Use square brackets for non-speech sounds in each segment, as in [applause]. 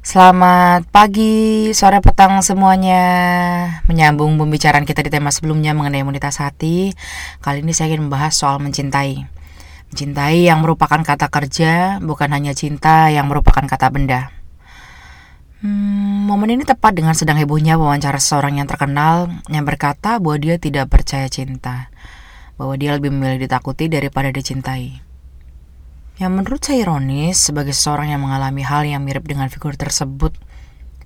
Selamat pagi, sore, petang semuanya. Menyambung pembicaraan kita di tema sebelumnya mengenai imunitas hati. Kali ini saya ingin membahas soal mencintai. Mencintai yang merupakan kata kerja, bukan hanya cinta yang merupakan kata benda. Hmm, momen ini tepat dengan sedang hebohnya wawancara seseorang yang terkenal yang berkata bahwa dia tidak percaya cinta, bahwa dia lebih memilih ditakuti daripada dicintai. Yang menurut saya ironis, sebagai seseorang yang mengalami hal yang mirip dengan figur tersebut,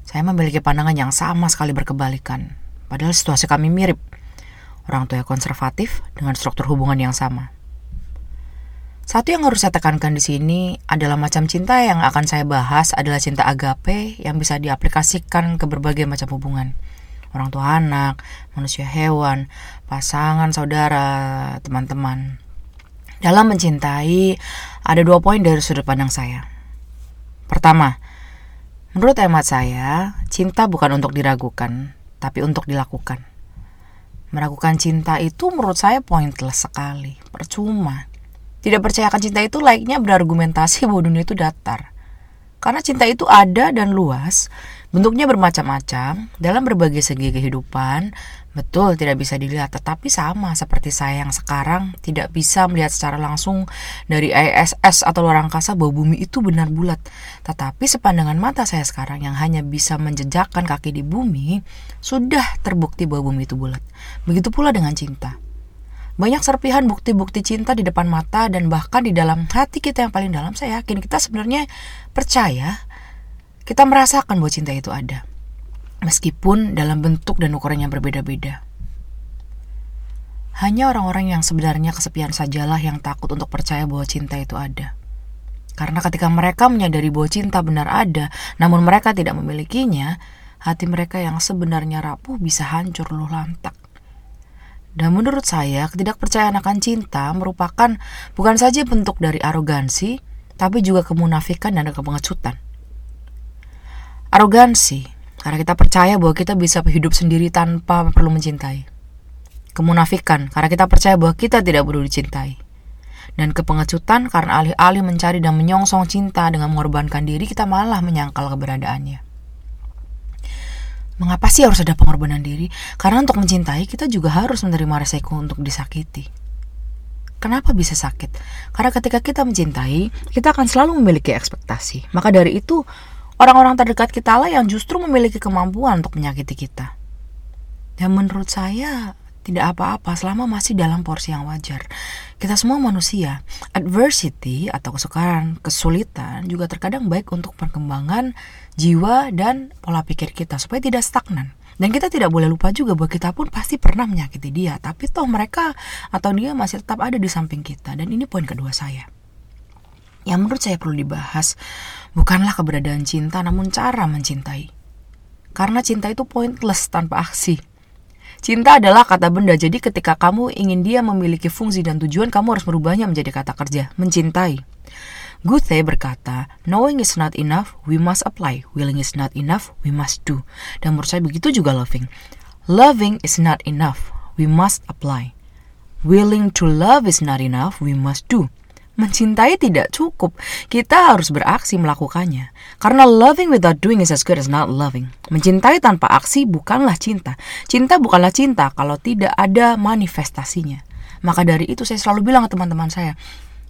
saya memiliki pandangan yang sama sekali berkebalikan. Padahal situasi kami mirip. Orang tua konservatif dengan struktur hubungan yang sama. Satu yang harus saya tekankan di sini adalah macam cinta yang akan saya bahas adalah cinta agape yang bisa diaplikasikan ke berbagai macam hubungan. Orang tua anak, manusia hewan, pasangan, saudara, teman-teman. Dalam mencintai, ada dua poin dari sudut pandang saya. Pertama, menurut hemat saya, cinta bukan untuk diragukan, tapi untuk dilakukan. Meragukan cinta itu menurut saya pointless sekali, percuma. Tidak percayakan cinta itu laiknya berargumentasi bahwa dunia itu datar. Karena cinta itu ada dan luas, bentuknya bermacam-macam dalam berbagai segi kehidupan, Betul, tidak bisa dilihat, tetapi sama seperti saya yang sekarang tidak bisa melihat secara langsung dari ISS atau luar angkasa bahwa bumi itu benar bulat. Tetapi sepandangan mata saya sekarang yang hanya bisa menjejakkan kaki di bumi, sudah terbukti bahwa bumi itu bulat. Begitu pula dengan cinta. Banyak serpihan bukti-bukti cinta di depan mata dan bahkan di dalam hati kita yang paling dalam, saya yakin kita sebenarnya percaya, kita merasakan bahwa cinta itu ada meskipun dalam bentuk dan ukuran yang berbeda-beda. Hanya orang-orang yang sebenarnya kesepian sajalah yang takut untuk percaya bahwa cinta itu ada. Karena ketika mereka menyadari bahwa cinta benar ada, namun mereka tidak memilikinya, hati mereka yang sebenarnya rapuh bisa hancur luluh lantak. Dan menurut saya, ketidakpercayaan akan cinta merupakan bukan saja bentuk dari arogansi, tapi juga kemunafikan dan kepengecutan. Arogansi karena kita percaya bahwa kita bisa hidup sendiri tanpa perlu mencintai. Kemunafikan, karena kita percaya bahwa kita tidak perlu dicintai. Dan kepengecutan karena alih-alih mencari dan menyongsong cinta dengan mengorbankan diri, kita malah menyangkal keberadaannya. Mengapa sih harus ada pengorbanan diri? Karena untuk mencintai, kita juga harus menerima resiko untuk disakiti. Kenapa bisa sakit? Karena ketika kita mencintai, kita akan selalu memiliki ekspektasi. Maka dari itu, Orang-orang terdekat kita lah yang justru memiliki kemampuan untuk menyakiti kita. Dan menurut saya tidak apa-apa selama masih dalam porsi yang wajar. Kita semua manusia. Adversity atau kesukaran, kesulitan juga terkadang baik untuk perkembangan jiwa dan pola pikir kita supaya tidak stagnan. Dan kita tidak boleh lupa juga bahwa kita pun pasti pernah menyakiti dia, tapi toh mereka atau dia masih tetap ada di samping kita. Dan ini poin kedua saya. Yang menurut saya perlu dibahas bukanlah keberadaan cinta namun cara mencintai. Karena cinta itu pointless tanpa aksi. Cinta adalah kata benda, jadi ketika kamu ingin dia memiliki fungsi dan tujuan, kamu harus merubahnya menjadi kata kerja, mencintai. Goethe berkata, knowing is not enough, we must apply. Willing is not enough, we must do. Dan menurut saya begitu juga loving. Loving is not enough, we must apply. Willing to love is not enough, we must do. Mencintai tidak cukup, kita harus beraksi melakukannya. Karena loving without doing is as good as not loving. Mencintai tanpa aksi bukanlah cinta. Cinta bukanlah cinta kalau tidak ada manifestasinya. Maka dari itu saya selalu bilang ke teman-teman saya,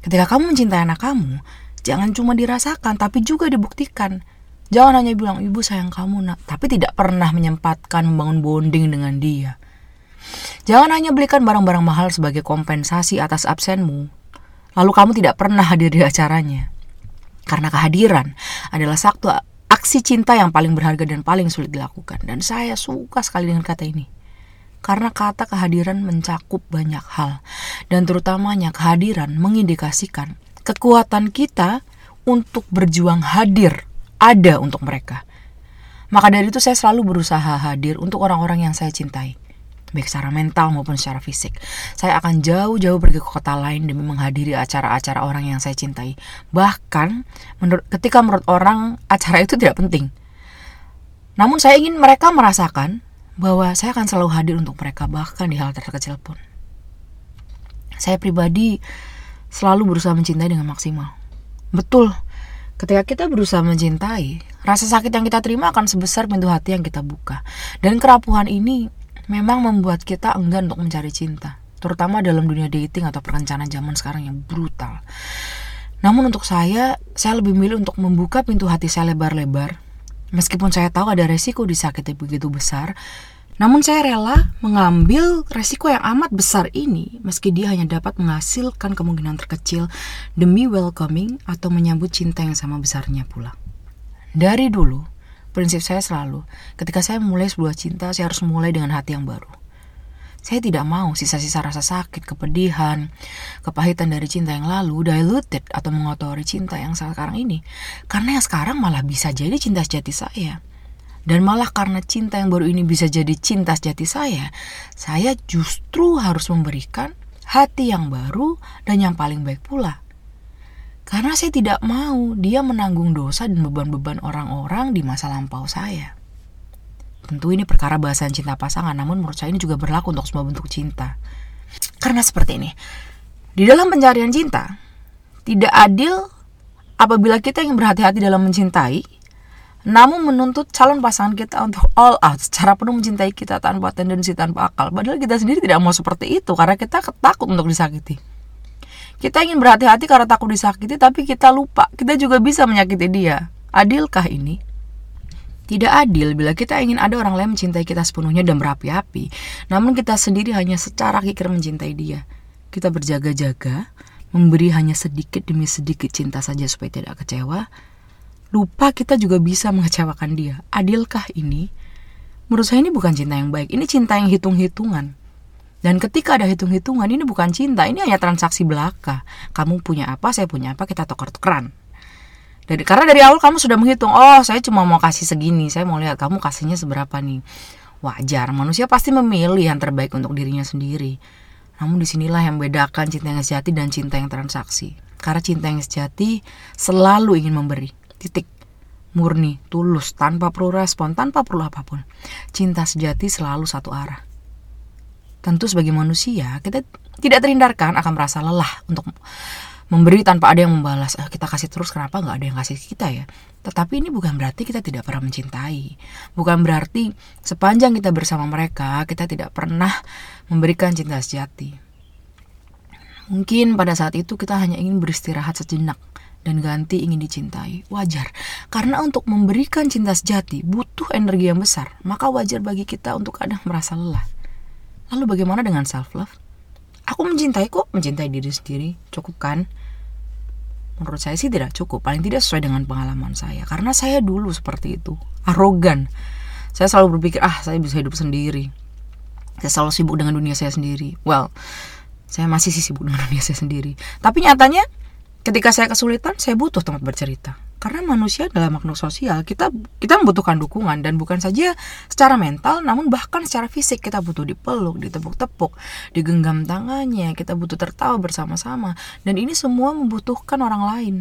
ketika kamu mencintai anak kamu, jangan cuma dirasakan tapi juga dibuktikan. Jangan hanya bilang, ibu sayang kamu nak, tapi tidak pernah menyempatkan membangun bonding dengan dia. Jangan hanya belikan barang-barang mahal sebagai kompensasi atas absenmu, lalu kamu tidak pernah hadir di acaranya. Karena kehadiran adalah satu aksi cinta yang paling berharga dan paling sulit dilakukan. Dan saya suka sekali dengan kata ini. Karena kata kehadiran mencakup banyak hal. Dan terutamanya kehadiran mengindikasikan kekuatan kita untuk berjuang hadir ada untuk mereka. Maka dari itu saya selalu berusaha hadir untuk orang-orang yang saya cintai baik secara mental maupun secara fisik. Saya akan jauh-jauh pergi ke kota lain demi menghadiri acara-acara orang yang saya cintai. Bahkan menurut ketika menurut orang acara itu tidak penting. Namun saya ingin mereka merasakan bahwa saya akan selalu hadir untuk mereka bahkan di hal terkecil pun. Saya pribadi selalu berusaha mencintai dengan maksimal. Betul, ketika kita berusaha mencintai, Rasa sakit yang kita terima akan sebesar pintu hati yang kita buka. Dan kerapuhan ini memang membuat kita enggan untuk mencari cinta. Terutama dalam dunia dating atau perencanaan zaman sekarang yang brutal. Namun untuk saya, saya lebih milih untuk membuka pintu hati saya lebar-lebar. Meskipun saya tahu ada resiko disakiti begitu besar, namun saya rela mengambil resiko yang amat besar ini meski dia hanya dapat menghasilkan kemungkinan terkecil demi welcoming atau menyambut cinta yang sama besarnya pula. Dari dulu, prinsip saya selalu, ketika saya mulai sebuah cinta, saya harus mulai dengan hati yang baru. Saya tidak mau sisa-sisa rasa sakit, kepedihan, kepahitan dari cinta yang lalu diluted atau mengotori cinta yang sekarang ini. Karena yang sekarang malah bisa jadi cinta sejati saya dan malah karena cinta yang baru ini bisa jadi cinta sejati saya, saya justru harus memberikan hati yang baru dan yang paling baik pula. Karena saya tidak mau dia menanggung dosa dan beban-beban orang-orang di masa lampau saya. Tentu ini perkara bahasan cinta pasangan, namun menurut saya ini juga berlaku untuk semua bentuk cinta. Karena seperti ini, di dalam pencarian cinta, tidak adil apabila kita yang berhati-hati dalam mencintai, namun menuntut calon pasangan kita untuk all out secara penuh mencintai kita tanpa tendensi tanpa akal padahal kita sendiri tidak mau seperti itu karena kita takut untuk disakiti kita ingin berhati-hati karena takut disakiti tapi kita lupa. Kita juga bisa menyakiti dia. Adilkah ini? Tidak adil bila kita ingin ada orang lain mencintai kita sepenuhnya dan berapi-api. Namun kita sendiri hanya secara kikir mencintai dia. Kita berjaga-jaga memberi hanya sedikit demi sedikit cinta saja supaya tidak kecewa. Lupa kita juga bisa mengecewakan dia. Adilkah ini? Menurut saya ini bukan cinta yang baik, ini cinta yang hitung-hitungan. Dan ketika ada hitung-hitungan, ini bukan cinta, ini hanya transaksi belaka. Kamu punya apa, saya punya apa, kita tuker-tukeran. Dari, karena dari awal kamu sudah menghitung, oh saya cuma mau kasih segini, saya mau lihat kamu kasihnya seberapa nih. Wajar, manusia pasti memilih yang terbaik untuk dirinya sendiri. Namun di sinilah yang membedakan cinta yang sejati dan cinta yang transaksi. Karena cinta yang sejati selalu ingin memberi titik murni, tulus, tanpa perlu respon, tanpa perlu apa pun. Cinta sejati selalu satu arah. Tentu sebagai manusia, kita tidak terhindarkan akan merasa lelah untuk memberi tanpa ada yang membalas. Eh, kita kasih terus, kenapa nggak ada yang kasih kita ya? Tetapi ini bukan berarti kita tidak pernah mencintai. Bukan berarti sepanjang kita bersama mereka, kita tidak pernah memberikan cinta sejati. Mungkin pada saat itu kita hanya ingin beristirahat sejenak dan ganti ingin dicintai. Wajar, karena untuk memberikan cinta sejati butuh energi yang besar, maka wajar bagi kita untuk kadang merasa lelah. Lalu bagaimana dengan self love? Aku mencintai kok, mencintai diri sendiri, cukup kan? Menurut saya sih tidak cukup, paling tidak sesuai dengan pengalaman saya. Karena saya dulu seperti itu, arogan. Saya selalu berpikir, ah saya bisa hidup sendiri. Saya selalu sibuk dengan dunia saya sendiri. Well, saya masih sih sibuk dengan [laughs] dunia saya sendiri. Tapi nyatanya ketika saya kesulitan saya butuh tempat bercerita karena manusia adalah makhluk sosial kita kita membutuhkan dukungan dan bukan saja secara mental namun bahkan secara fisik. Kita butuh dipeluk ditepuk-tepuk digenggam tangannya kita butuh tertawa bersama-sama. Dan ini semua membutuhkan orang lain.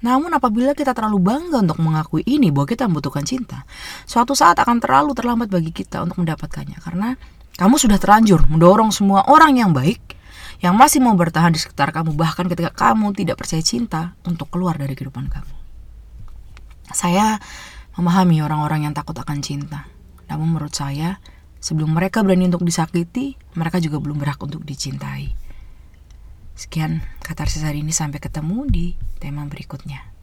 Namun apabila kita terlalu bangga untuk mengakui ini bahwa kita membutuhkan cinta, suatu saat akan terlalu terlambat bagi kita untuk mendapatkannya. Karena kamu sudah terlanjur mendorong semua orang yang baik yang masih mau bertahan di sekitar kamu bahkan ketika kamu tidak percaya cinta untuk keluar dari kehidupan kamu. Saya memahami orang-orang yang takut akan cinta. Namun menurut saya, sebelum mereka berani untuk disakiti, mereka juga belum berhak untuk dicintai. Sekian kata hari ini sampai ketemu di tema berikutnya.